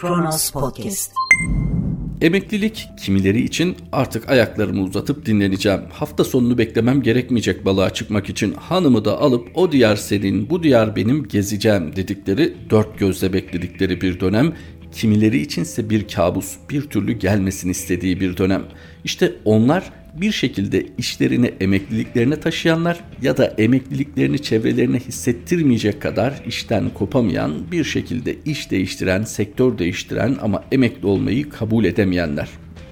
Kronos Podcast. Emeklilik kimileri için artık ayaklarımı uzatıp dinleneceğim. Hafta sonunu beklemem gerekmeyecek balığa çıkmak için hanımı da alıp o diyar senin bu diyar benim gezeceğim dedikleri dört gözle bekledikleri bir dönem kimileri içinse bir kabus, bir türlü gelmesini istediği bir dönem. İşte onlar bir şekilde işlerini emekliliklerine taşıyanlar ya da emekliliklerini çevrelerine hissettirmeyecek kadar işten kopamayan, bir şekilde iş değiştiren, sektör değiştiren ama emekli olmayı kabul edemeyenler.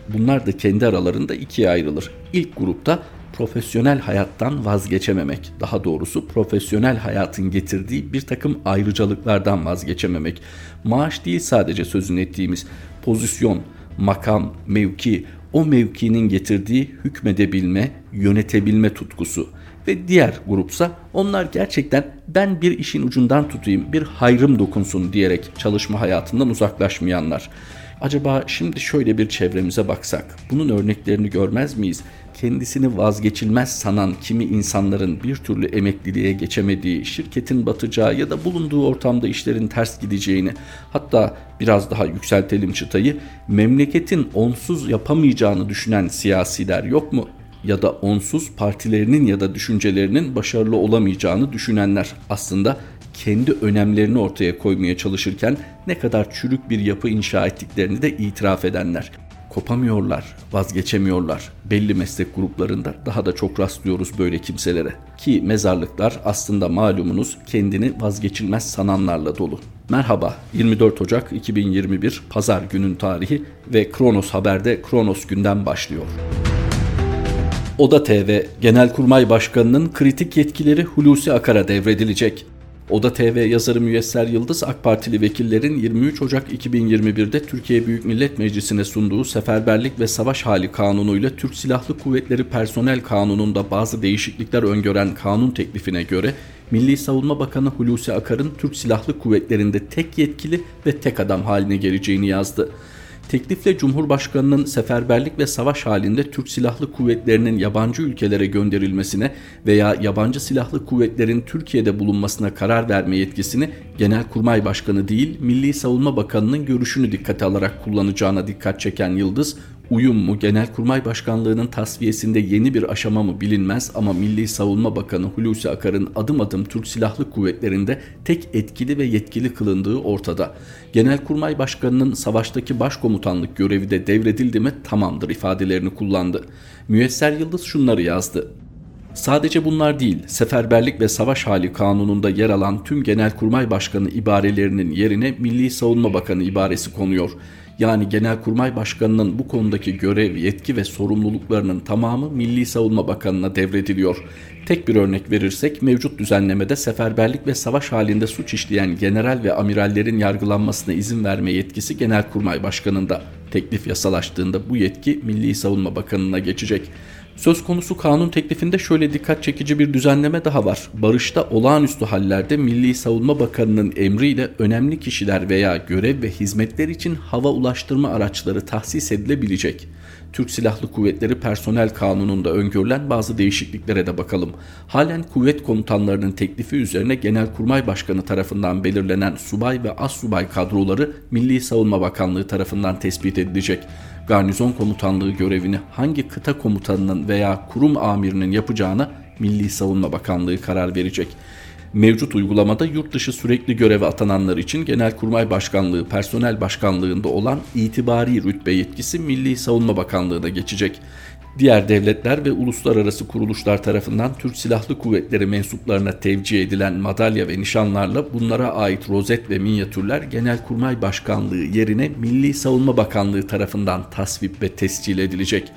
Bunlar da kendi aralarında ikiye ayrılır. İlk grupta profesyonel hayattan vazgeçememek, daha doğrusu profesyonel hayatın getirdiği bir takım ayrıcalıklardan vazgeçememek. Maaş değil sadece sözünü ettiğimiz pozisyon, makam, mevki, o mevkinin getirdiği hükmedebilme, yönetebilme tutkusu ve diğer grupsa onlar gerçekten ben bir işin ucundan tutayım, bir hayrım dokunsun diyerek çalışma hayatından uzaklaşmayanlar. Acaba şimdi şöyle bir çevremize baksak, bunun örneklerini görmez miyiz? Kendisini vazgeçilmez sanan kimi insanların bir türlü emekliliğe geçemediği, şirketin batacağı ya da bulunduğu ortamda işlerin ters gideceğini, hatta biraz daha yükseltelim çıtayı, memleketin onsuz yapamayacağını düşünen siyasiler yok mu? Ya da onsuz partilerinin ya da düşüncelerinin başarılı olamayacağını düşünenler aslında kendi önemlerini ortaya koymaya çalışırken ne kadar çürük bir yapı inşa ettiklerini de itiraf edenler kopamıyorlar, vazgeçemiyorlar. Belli meslek gruplarında daha da çok rastlıyoruz böyle kimselere. Ki mezarlıklar aslında malumunuz kendini vazgeçilmez sananlarla dolu. Merhaba 24 Ocak 2021 Pazar günün tarihi ve Kronos Haber'de Kronos günden başlıyor. Oda TV Genelkurmay Başkanı'nın kritik yetkileri Hulusi Akar'a devredilecek. Oda TV yazarı Müyesser Yıldız AK Partili vekillerin 23 Ocak 2021'de Türkiye Büyük Millet Meclisi'ne sunduğu Seferberlik ve Savaş Hali Kanunu ile Türk Silahlı Kuvvetleri Personel Kanunu'nda bazı değişiklikler öngören kanun teklifine göre Milli Savunma Bakanı Hulusi Akar'ın Türk Silahlı Kuvvetleri'nde tek yetkili ve tek adam haline geleceğini yazdı. Teklifle Cumhurbaşkanı'nın seferberlik ve savaş halinde Türk Silahlı Kuvvetleri'nin yabancı ülkelere gönderilmesine veya yabancı silahlı kuvvetlerin Türkiye'de bulunmasına karar verme yetkisini Genelkurmay Başkanı değil Milli Savunma Bakanı'nın görüşünü dikkate alarak kullanacağına dikkat çeken Yıldız, uyum mu Genelkurmay Başkanlığı'nın tasfiyesinde yeni bir aşama mı bilinmez ama Milli Savunma Bakanı Hulusi Akar'ın adım adım Türk Silahlı Kuvvetleri'nde tek etkili ve yetkili kılındığı ortada. Genelkurmay Başkanı'nın savaştaki başkomutanlık görevi de devredildi mi tamamdır ifadelerini kullandı. Müyesser Yıldız şunları yazdı. Sadece bunlar değil, seferberlik ve savaş hali kanununda yer alan tüm Genelkurmay Başkanı ibarelerinin yerine Milli Savunma Bakanı ibaresi konuyor yani Genelkurmay Başkanı'nın bu konudaki görev, yetki ve sorumluluklarının tamamı Milli Savunma Bakanı'na devrediliyor. Tek bir örnek verirsek mevcut düzenlemede seferberlik ve savaş halinde suç işleyen general ve amirallerin yargılanmasına izin verme yetkisi Genelkurmay Başkanı'nda. Teklif yasalaştığında bu yetki Milli Savunma Bakanı'na geçecek. Söz konusu kanun teklifinde şöyle dikkat çekici bir düzenleme daha var. Barışta olağanüstü hallerde Milli Savunma Bakanı'nın emriyle önemli kişiler veya görev ve hizmetler için hava ulaştırma araçları tahsis edilebilecek. Türk Silahlı Kuvvetleri Personel Kanunu'nda öngörülen bazı değişikliklere de bakalım. Halen kuvvet komutanlarının teklifi üzerine Genelkurmay Başkanı tarafından belirlenen subay ve as subay kadroları Milli Savunma Bakanlığı tarafından tespit edilecek garnizon komutanlığı görevini hangi kıta komutanının veya kurum amirinin yapacağına Milli Savunma Bakanlığı karar verecek. Mevcut uygulamada yurt dışı sürekli göreve atananlar için Genelkurmay Başkanlığı Personel Başkanlığında olan itibari rütbe yetkisi Milli Savunma Bakanlığı'na geçecek. Diğer devletler ve uluslararası kuruluşlar tarafından Türk Silahlı Kuvvetleri mensuplarına tevcih edilen madalya ve nişanlarla bunlara ait rozet ve minyatürler Genelkurmay Başkanlığı yerine Milli Savunma Bakanlığı tarafından tasvip ve tescil edilecek.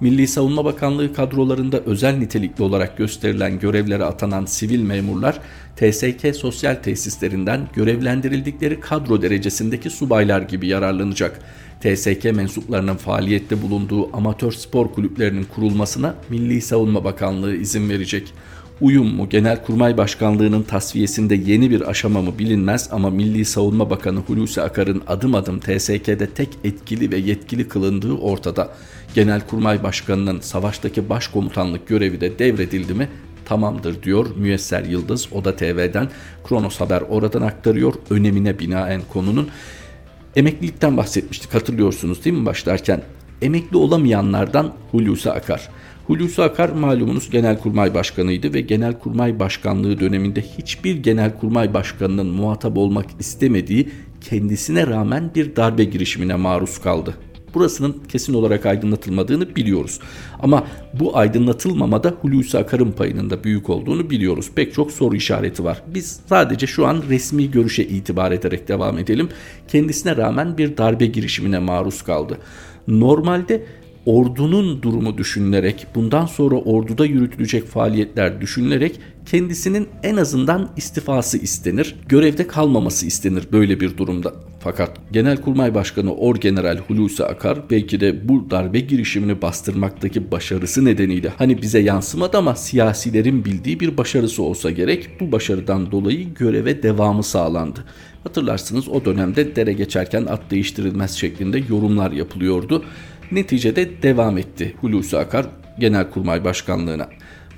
Milli Savunma Bakanlığı kadrolarında özel nitelikli olarak gösterilen görevlere atanan sivil memurlar TSK sosyal tesislerinden görevlendirildikleri kadro derecesindeki subaylar gibi yararlanacak. TSK mensuplarının faaliyette bulunduğu amatör spor kulüplerinin kurulmasına Milli Savunma Bakanlığı izin verecek. Uyum mu Genelkurmay Başkanlığı'nın tasfiyesinde yeni bir aşama mı bilinmez ama Milli Savunma Bakanı Hulusi Akar'ın adım adım TSK'de tek etkili ve yetkili kılındığı ortada. Genelkurmay Başkanı'nın savaştaki başkomutanlık görevi de devredildi mi tamamdır diyor Müyesser Yıldız Oda TV'den Kronos Haber oradan aktarıyor önemine binaen konunun. Emeklilikten bahsetmiştik hatırlıyorsunuz değil mi başlarken? Emekli olamayanlardan Hulusi Akar. Hulusi Akar malumunuz Genelkurmay Başkanıydı ve Genelkurmay Başkanlığı döneminde hiçbir Genelkurmay Başkanının muhatap olmak istemediği kendisine rağmen bir darbe girişimine maruz kaldı. Burasının kesin olarak aydınlatılmadığını biliyoruz. Ama bu aydınlatılmamada Hulusi Akar'ın payının da büyük olduğunu biliyoruz. Pek çok soru işareti var. Biz sadece şu an resmi görüşe itibar ederek devam edelim. Kendisine rağmen bir darbe girişimine maruz kaldı. Normalde ordunun durumu düşünülerek, bundan sonra orduda yürütülecek faaliyetler düşünülerek kendisinin en azından istifası istenir, görevde kalmaması istenir böyle bir durumda. Fakat Genelkurmay Başkanı Orgeneral Hulusi Akar belki de bu darbe girişimini bastırmaktaki başarısı nedeniyle hani bize yansımadı ama siyasilerin bildiği bir başarısı olsa gerek bu başarıdan dolayı göreve devamı sağlandı. Hatırlarsınız o dönemde dere geçerken at değiştirilmez şeklinde yorumlar yapılıyordu. Neticede devam etti Hulusi Akar Genelkurmay Başkanlığına.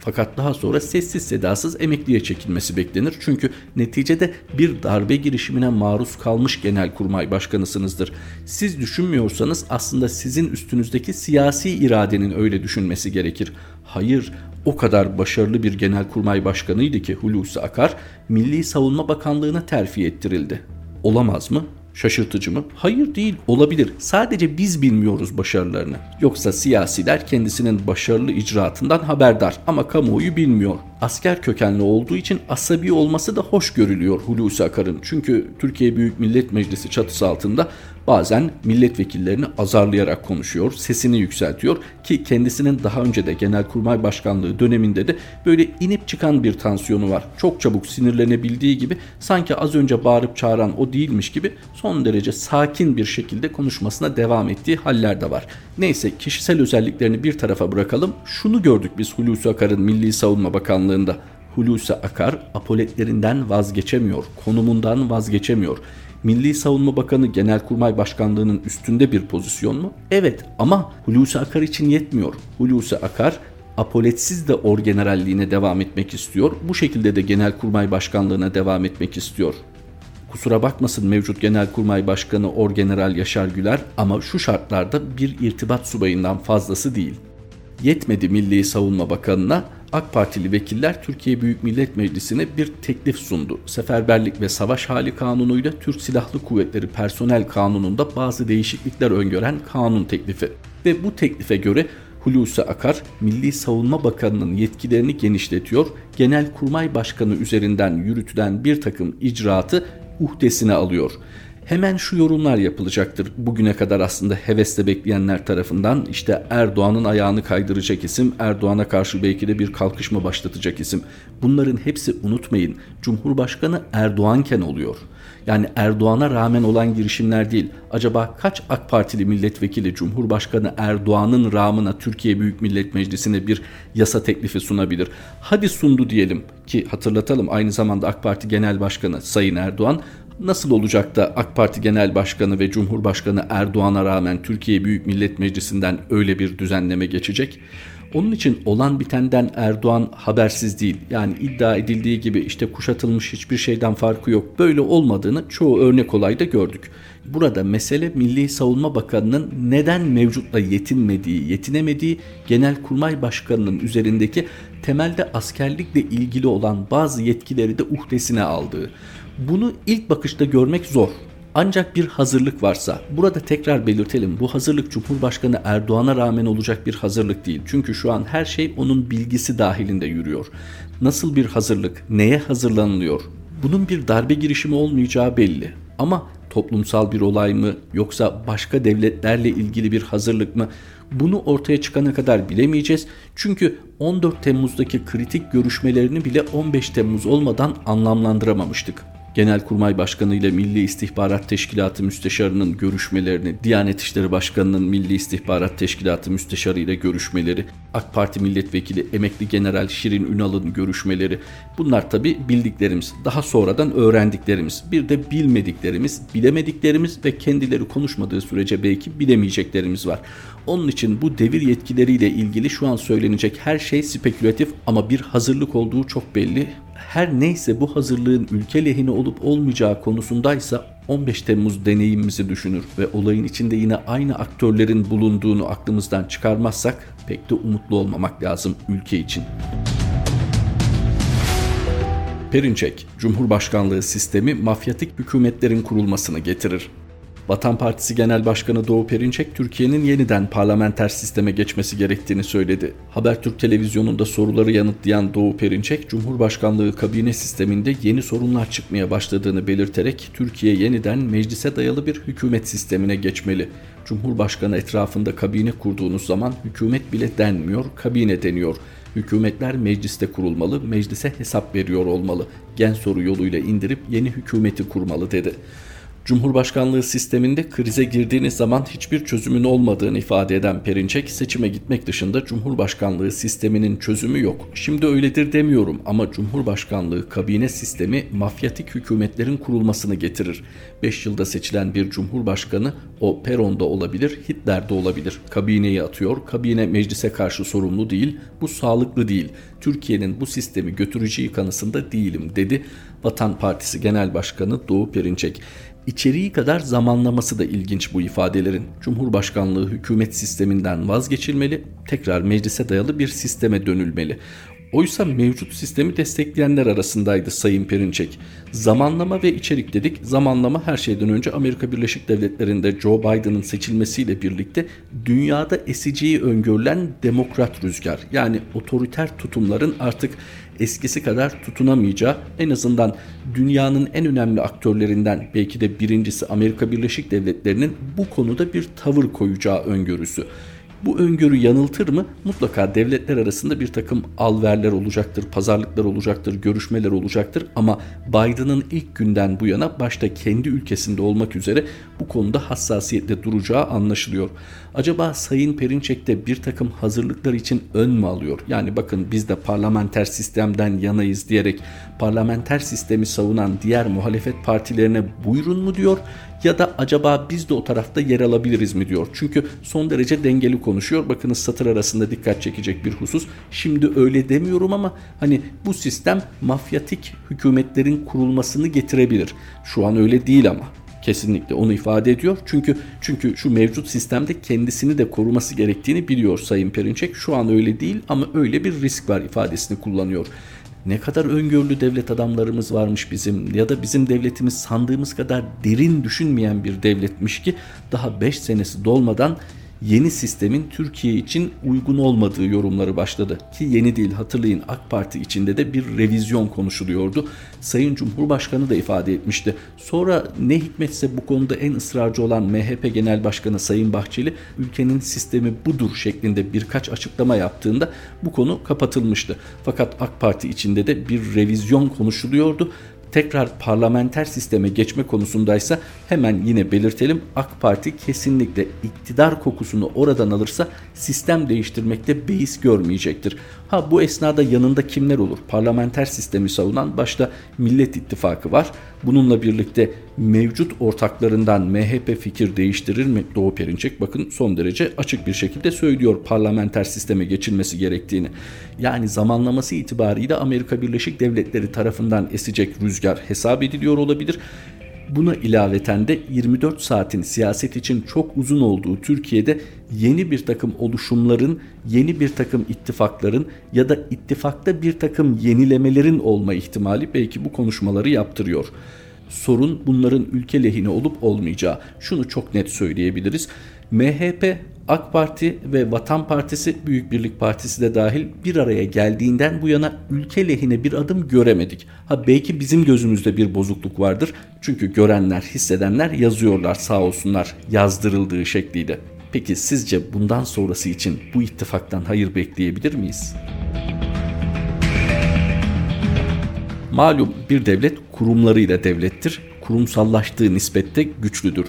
Fakat daha sonra sessiz sedasız emekliye çekilmesi beklenir. Çünkü neticede bir darbe girişimine maruz kalmış genelkurmay başkanısınızdır. Siz düşünmüyorsanız aslında sizin üstünüzdeki siyasi iradenin öyle düşünmesi gerekir. Hayır, o kadar başarılı bir genelkurmay başkanıydı ki Hulusi Akar Milli Savunma Bakanlığı'na terfi ettirildi. Olamaz mı? Şaşırtıcı mı? Hayır değil, olabilir. Sadece biz bilmiyoruz başarılarını. Yoksa siyasiler kendisinin başarılı icraatından haberdar ama kamuoyu bilmiyor. Asker kökenli olduğu için asabi olması da hoş görülüyor Hulusi Akar'ın. Çünkü Türkiye Büyük Millet Meclisi çatısı altında bazen milletvekillerini azarlayarak konuşuyor, sesini yükseltiyor ki kendisinin daha önce de Genelkurmay Başkanlığı döneminde de böyle inip çıkan bir tansiyonu var. Çok çabuk sinirlenebildiği gibi sanki az önce bağırıp çağıran o değilmiş gibi son derece sakin bir şekilde konuşmasına devam ettiği haller de var. Neyse kişisel özelliklerini bir tarafa bırakalım. Şunu gördük biz Hulusi Akar'ın Milli Savunma Bakanlığı'nda. Hulusi Akar apoletlerinden vazgeçemiyor, konumundan vazgeçemiyor. Milli Savunma Bakanı Genelkurmay Başkanlığı'nın üstünde bir pozisyon mu? Evet ama Hulusi Akar için yetmiyor. Hulusi Akar apoletsiz de orgeneralliğine devam etmek istiyor. Bu şekilde de Genelkurmay Başkanlığı'na devam etmek istiyor. Kusura bakmasın mevcut Genelkurmay Başkanı Orgeneral Yaşar Güler ama şu şartlarda bir irtibat subayından fazlası değil. Yetmedi Milli Savunma Bakanı'na AK Partili vekiller Türkiye Büyük Millet Meclisi'ne bir teklif sundu. Seferberlik ve Savaş Hali Kanunu'yla Türk Silahlı Kuvvetleri Personel Kanunu'nda bazı değişiklikler öngören kanun teklifi. Ve bu teklife göre Hulusi Akar, Milli Savunma Bakanı'nın yetkilerini genişletiyor, Genelkurmay Başkanı üzerinden yürütülen bir takım icraatı uhdesine alıyor. Hemen şu yorumlar yapılacaktır. Bugüne kadar aslında hevesle bekleyenler tarafından işte Erdoğan'ın ayağını kaydıracak isim, Erdoğan'a karşı belki de bir kalkışma başlatacak isim. Bunların hepsi unutmayın Cumhurbaşkanı Erdoğanken oluyor. Yani Erdoğan'a rağmen olan girişimler değil. Acaba kaç AK Partili milletvekili Cumhurbaşkanı Erdoğan'ın rağmına Türkiye Büyük Millet Meclisi'ne bir yasa teklifi sunabilir? Hadi sundu diyelim ki hatırlatalım aynı zamanda AK Parti Genel Başkanı Sayın Erdoğan Nasıl olacak da AK Parti Genel Başkanı ve Cumhurbaşkanı Erdoğan'a rağmen Türkiye Büyük Millet Meclisi'nden öyle bir düzenleme geçecek? Onun için olan bitenden Erdoğan habersiz değil. Yani iddia edildiği gibi işte kuşatılmış hiçbir şeyden farkı yok. Böyle olmadığını çoğu örnek olayda gördük. Burada mesele Milli Savunma Bakanı'nın neden mevcutla yetinmediği, yetinemediği Genelkurmay Başkanı'nın üzerindeki temelde askerlikle ilgili olan bazı yetkileri de uhdesine aldığı. Bunu ilk bakışta görmek zor. Ancak bir hazırlık varsa, burada tekrar belirtelim bu hazırlık Cumhurbaşkanı Erdoğan'a rağmen olacak bir hazırlık değil. Çünkü şu an her şey onun bilgisi dahilinde yürüyor. Nasıl bir hazırlık, neye hazırlanılıyor? Bunun bir darbe girişimi olmayacağı belli. Ama toplumsal bir olay mı yoksa başka devletlerle ilgili bir hazırlık mı? Bunu ortaya çıkana kadar bilemeyeceğiz. Çünkü 14 Temmuz'daki kritik görüşmelerini bile 15 Temmuz olmadan anlamlandıramamıştık. Genelkurmay Başkanı ile Milli İstihbarat Teşkilatı Müsteşarı'nın görüşmelerini, Diyanet İşleri Başkanı'nın Milli İstihbarat Teşkilatı Müsteşarı ile görüşmeleri, AK Parti Milletvekili Emekli General Şirin Ünal'ın görüşmeleri bunlar tabi bildiklerimiz, daha sonradan öğrendiklerimiz, bir de bilmediklerimiz, bilemediklerimiz ve kendileri konuşmadığı sürece belki bilemeyeceklerimiz var. Onun için bu devir yetkileriyle ilgili şu an söylenecek her şey spekülatif ama bir hazırlık olduğu çok belli her neyse bu hazırlığın ülke lehine olup olmayacağı konusundaysa 15 Temmuz deneyimimizi düşünür ve olayın içinde yine aynı aktörlerin bulunduğunu aklımızdan çıkarmazsak pek de umutlu olmamak lazım ülke için. Perinçek, Cumhurbaşkanlığı sistemi mafyatik hükümetlerin kurulmasını getirir. Vatan Partisi Genel Başkanı Doğu Perinçek, Türkiye'nin yeniden parlamenter sisteme geçmesi gerektiğini söyledi. Habertürk televizyonunda soruları yanıtlayan Doğu Perinçek, Cumhurbaşkanlığı kabine sisteminde yeni sorunlar çıkmaya başladığını belirterek Türkiye yeniden meclise dayalı bir hükümet sistemine geçmeli. Cumhurbaşkanı etrafında kabine kurduğunuz zaman hükümet bile denmiyor, kabine deniyor. Hükümetler mecliste kurulmalı, meclise hesap veriyor olmalı. Gen soru yoluyla indirip yeni hükümeti kurmalı dedi. Cumhurbaşkanlığı sisteminde krize girdiğiniz zaman hiçbir çözümün olmadığını ifade eden Perinçek, seçime gitmek dışında Cumhurbaşkanlığı sisteminin çözümü yok. Şimdi öyledir demiyorum ama Cumhurbaşkanlığı kabine sistemi mafyatik hükümetlerin kurulmasını getirir. 5 yılda seçilen bir cumhurbaşkanı o peronda olabilir, Hitler'de olabilir. Kabineyi atıyor, kabine meclise karşı sorumlu değil, bu sağlıklı değil. Türkiye'nin bu sistemi götüreceği kanısında değilim dedi Vatan Partisi Genel Başkanı Doğu Perinçek. İçeriği kadar zamanlaması da ilginç bu ifadelerin. Cumhurbaşkanlığı hükümet sisteminden vazgeçilmeli, tekrar meclise dayalı bir sisteme dönülmeli. Oysa mevcut sistemi destekleyenler arasındaydı Sayın Perinçek. Zamanlama ve içerik dedik. Zamanlama her şeyden önce Amerika Birleşik Devletleri'nde Joe Biden'ın seçilmesiyle birlikte dünyada eseceği öngörülen demokrat rüzgar yani otoriter tutumların artık eskisi kadar tutunamayacağı en azından dünyanın en önemli aktörlerinden belki de birincisi Amerika Birleşik Devletleri'nin bu konuda bir tavır koyacağı öngörüsü. Bu öngörü yanıltır mı? Mutlaka devletler arasında bir takım alverler olacaktır, pazarlıklar olacaktır, görüşmeler olacaktır ama Biden'ın ilk günden bu yana başta kendi ülkesinde olmak üzere bu konuda hassasiyetle duracağı anlaşılıyor. Acaba Sayın Perinçek bir takım hazırlıklar için ön mü alıyor? Yani bakın biz de parlamenter sistemden yanayız diyerek parlamenter sistemi savunan diğer muhalefet partilerine buyurun mu diyor ya da acaba biz de o tarafta yer alabiliriz mi diyor. Çünkü son derece dengeli konuşuyor. Bakınız satır arasında dikkat çekecek bir husus. Şimdi öyle demiyorum ama hani bu sistem mafyatik hükümetlerin kurulmasını getirebilir. Şu an öyle değil ama kesinlikle onu ifade ediyor. Çünkü çünkü şu mevcut sistemde kendisini de koruması gerektiğini biliyor Sayın Perinçek. Şu an öyle değil ama öyle bir risk var ifadesini kullanıyor ne kadar öngörülü devlet adamlarımız varmış bizim ya da bizim devletimiz sandığımız kadar derin düşünmeyen bir devletmiş ki daha 5 senesi dolmadan yeni sistemin Türkiye için uygun olmadığı yorumları başladı. Ki yeni değil hatırlayın AK Parti içinde de bir revizyon konuşuluyordu. Sayın Cumhurbaşkanı da ifade etmişti. Sonra ne hikmetse bu konuda en ısrarcı olan MHP Genel Başkanı Sayın Bahçeli ülkenin sistemi budur şeklinde birkaç açıklama yaptığında bu konu kapatılmıştı. Fakat AK Parti içinde de bir revizyon konuşuluyordu tekrar parlamenter sisteme geçme konusundaysa hemen yine belirtelim AK Parti kesinlikle iktidar kokusunu oradan alırsa sistem değiştirmekte beis görmeyecektir. Ha bu esnada yanında kimler olur? Parlamenter sistemi savunan başta Millet İttifakı var. Bununla birlikte mevcut ortaklarından MHP fikir değiştirir mi? Doğu Perinçek bakın son derece açık bir şekilde söylüyor parlamenter sisteme geçilmesi gerektiğini. Yani zamanlaması itibariyle Amerika Birleşik Devletleri tarafından esecek rüzgar hesap ediliyor olabilir. Buna ilaveten de 24 saatin siyaset için çok uzun olduğu Türkiye'de yeni bir takım oluşumların, yeni bir takım ittifakların ya da ittifakta bir takım yenilemelerin olma ihtimali belki bu konuşmaları yaptırıyor. Sorun bunların ülke lehine olup olmayacağı. Şunu çok net söyleyebiliriz. MHP AK Parti ve Vatan Partisi Büyük Birlik Partisi de dahil bir araya geldiğinden bu yana ülke lehine bir adım göremedik. Ha belki bizim gözümüzde bir bozukluk vardır. Çünkü görenler, hissedenler yazıyorlar sağ olsunlar yazdırıldığı şekliyle. Peki sizce bundan sonrası için bu ittifaktan hayır bekleyebilir miyiz? Malum bir devlet kurumlarıyla devlettir. Kurumsallaştığı nispette güçlüdür.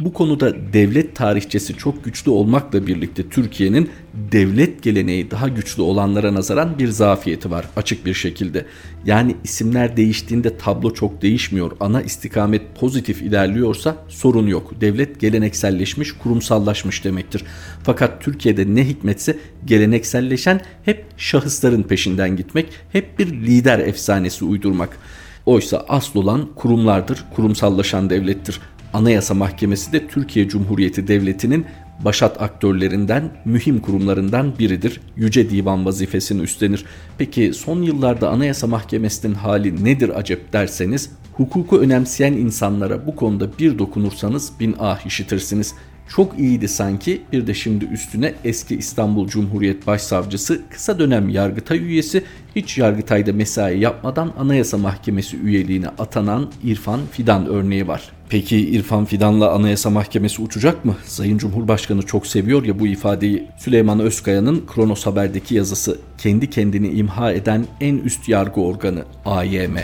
Bu konuda devlet tarihçesi çok güçlü olmakla birlikte Türkiye'nin devlet geleneği daha güçlü olanlara nazaran bir zafiyeti var açık bir şekilde. Yani isimler değiştiğinde tablo çok değişmiyor. Ana istikamet pozitif ilerliyorsa sorun yok. Devlet gelenekselleşmiş, kurumsallaşmış demektir. Fakat Türkiye'de ne hikmetse gelenekselleşen hep şahısların peşinden gitmek, hep bir lider efsanesi uydurmak. Oysa asıl olan kurumlardır, kurumsallaşan devlettir. Anayasa Mahkemesi de Türkiye Cumhuriyeti Devleti'nin başat aktörlerinden, mühim kurumlarından biridir. Yüce Divan vazifesini üstlenir. Peki son yıllarda Anayasa Mahkemesi'nin hali nedir acep derseniz, hukuku önemseyen insanlara bu konuda bir dokunursanız bin ah işitirsiniz. Çok iyiydi sanki bir de şimdi üstüne eski İstanbul Cumhuriyet Başsavcısı kısa dönem Yargıtay üyesi hiç Yargıtay'da mesai yapmadan Anayasa Mahkemesi üyeliğine atanan İrfan Fidan örneği var. Peki İrfan Fidan'la Anayasa Mahkemesi uçacak mı? Sayın Cumhurbaşkanı çok seviyor ya bu ifadeyi. Süleyman Özkaya'nın Kronos Haber'deki yazısı kendi kendini imha eden en üst yargı organı AYM.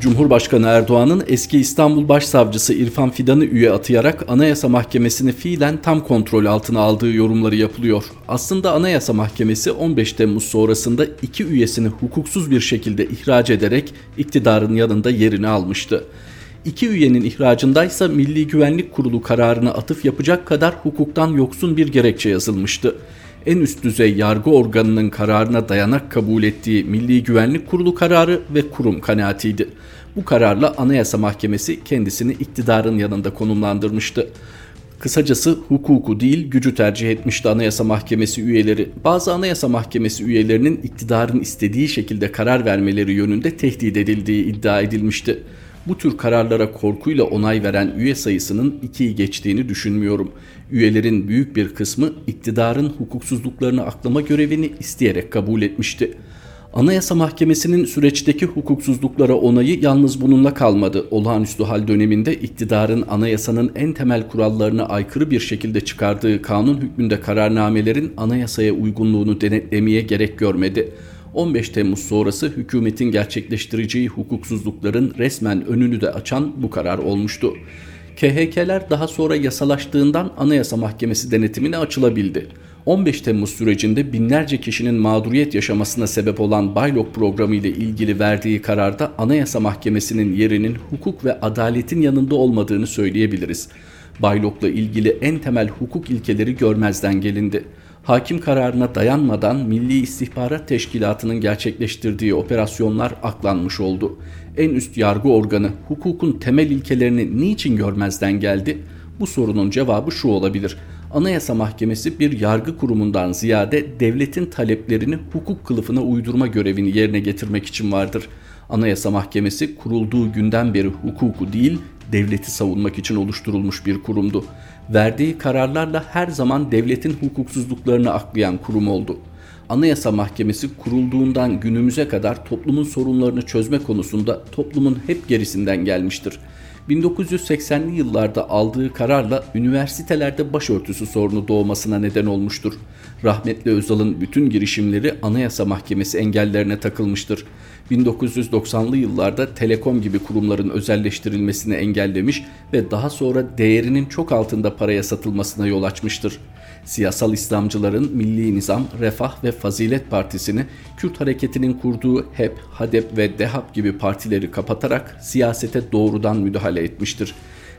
Cumhurbaşkanı Erdoğan'ın eski İstanbul Başsavcısı İrfan Fidan'ı üye atayarak Anayasa Mahkemesi'ni fiilen tam kontrol altına aldığı yorumları yapılıyor. Aslında Anayasa Mahkemesi 15 Temmuz sonrasında iki üyesini hukuksuz bir şekilde ihraç ederek iktidarın yanında yerini almıştı. İki üyenin ihracındaysa Milli Güvenlik Kurulu kararına atıf yapacak kadar hukuktan yoksun bir gerekçe yazılmıştı en üst düzey yargı organının kararına dayanak kabul ettiği Milli Güvenlik Kurulu kararı ve kurum kanaatiydi. Bu kararla Anayasa Mahkemesi kendisini iktidarın yanında konumlandırmıştı. Kısacası hukuku değil gücü tercih etmişti Anayasa Mahkemesi üyeleri. Bazı Anayasa Mahkemesi üyelerinin iktidarın istediği şekilde karar vermeleri yönünde tehdit edildiği iddia edilmişti. Bu tür kararlara korkuyla onay veren üye sayısının ikiyi geçtiğini düşünmüyorum. Üyelerin büyük bir kısmı iktidarın hukuksuzluklarını aklama görevini isteyerek kabul etmişti. Anayasa Mahkemesi'nin süreçteki hukuksuzluklara onayı yalnız bununla kalmadı. Olağanüstü hal döneminde iktidarın anayasanın en temel kurallarına aykırı bir şekilde çıkardığı kanun hükmünde kararnamelerin anayasaya uygunluğunu denetlemeye gerek görmedi. 15 Temmuz sonrası hükümetin gerçekleştireceği hukuksuzlukların resmen önünü de açan bu karar olmuştu. KHK'ler daha sonra yasalaştığından Anayasa Mahkemesi denetimine açılabildi. 15 Temmuz sürecinde binlerce kişinin mağduriyet yaşamasına sebep olan Baylok programı ile ilgili verdiği kararda Anayasa Mahkemesi'nin yerinin hukuk ve adaletin yanında olmadığını söyleyebiliriz. Baylok'la ilgili en temel hukuk ilkeleri görmezden gelindi. Hakim kararına dayanmadan Milli İstihbarat Teşkilatı'nın gerçekleştirdiği operasyonlar aklanmış oldu. En üst yargı organı hukukun temel ilkelerini niçin görmezden geldi? Bu sorunun cevabı şu olabilir. Anayasa Mahkemesi bir yargı kurumundan ziyade devletin taleplerini hukuk kılıfına uydurma görevini yerine getirmek için vardır. Anayasa Mahkemesi kurulduğu günden beri hukuku değil, devleti savunmak için oluşturulmuş bir kurumdu. Verdiği kararlarla her zaman devletin hukuksuzluklarını aklayan kurum oldu. Anayasa Mahkemesi kurulduğundan günümüze kadar toplumun sorunlarını çözme konusunda toplumun hep gerisinden gelmiştir. 1980'li yıllarda aldığı kararla üniversitelerde başörtüsü sorunu doğmasına neden olmuştur. Rahmetli Özal'ın bütün girişimleri Anayasa Mahkemesi engellerine takılmıştır. 1990'lı yıllarda Telekom gibi kurumların özelleştirilmesini engellemiş ve daha sonra değerinin çok altında paraya satılmasına yol açmıştır. Siyasal İslamcıların Milli Nizam, Refah ve Fazilet Partisi'ni Kürt hareketinin kurduğu HEP, HADEP ve DEHAP gibi partileri kapatarak siyasete doğrudan müdahale etmiştir.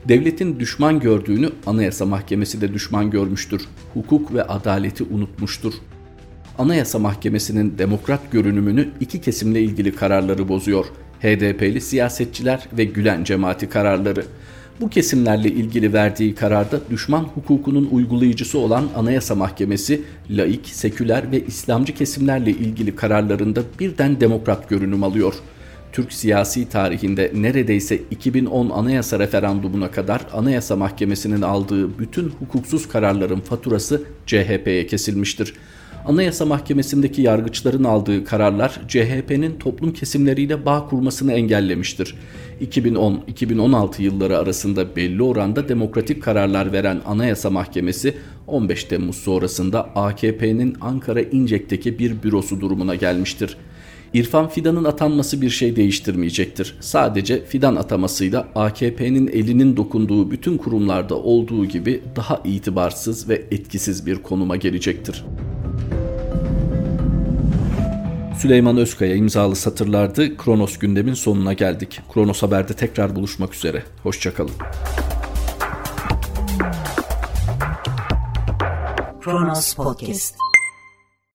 Devletin düşman gördüğünü Anayasa Mahkemesi de düşman görmüştür. Hukuk ve adaleti unutmuştur. Anayasa Mahkemesi'nin demokrat görünümünü iki kesimle ilgili kararları bozuyor. HDP'li siyasetçiler ve Gülen cemaati kararları. Bu kesimlerle ilgili verdiği kararda düşman hukukunun uygulayıcısı olan Anayasa Mahkemesi, laik, seküler ve İslamcı kesimlerle ilgili kararlarında birden demokrat görünüm alıyor. Türk siyasi tarihinde neredeyse 2010 anayasa referandumuna kadar Anayasa Mahkemesi'nin aldığı bütün hukuksuz kararların faturası CHP'ye kesilmiştir. Anayasa Mahkemesi'ndeki yargıçların aldığı kararlar CHP'nin toplum kesimleriyle bağ kurmasını engellemiştir. 2010-2016 yılları arasında belli oranda demokratik kararlar veren Anayasa Mahkemesi 15 Temmuz sonrasında AKP'nin Ankara İncek'teki bir bürosu durumuna gelmiştir. İrfan Fidan'ın atanması bir şey değiştirmeyecektir. Sadece Fidan atamasıyla AKP'nin elinin dokunduğu bütün kurumlarda olduğu gibi daha itibarsız ve etkisiz bir konuma gelecektir. Süleyman Özkaya imzalı satırlardı. Kronos gündemin sonuna geldik. Kronos Haber'de tekrar buluşmak üzere. Hoşçakalın. Kronos Podcast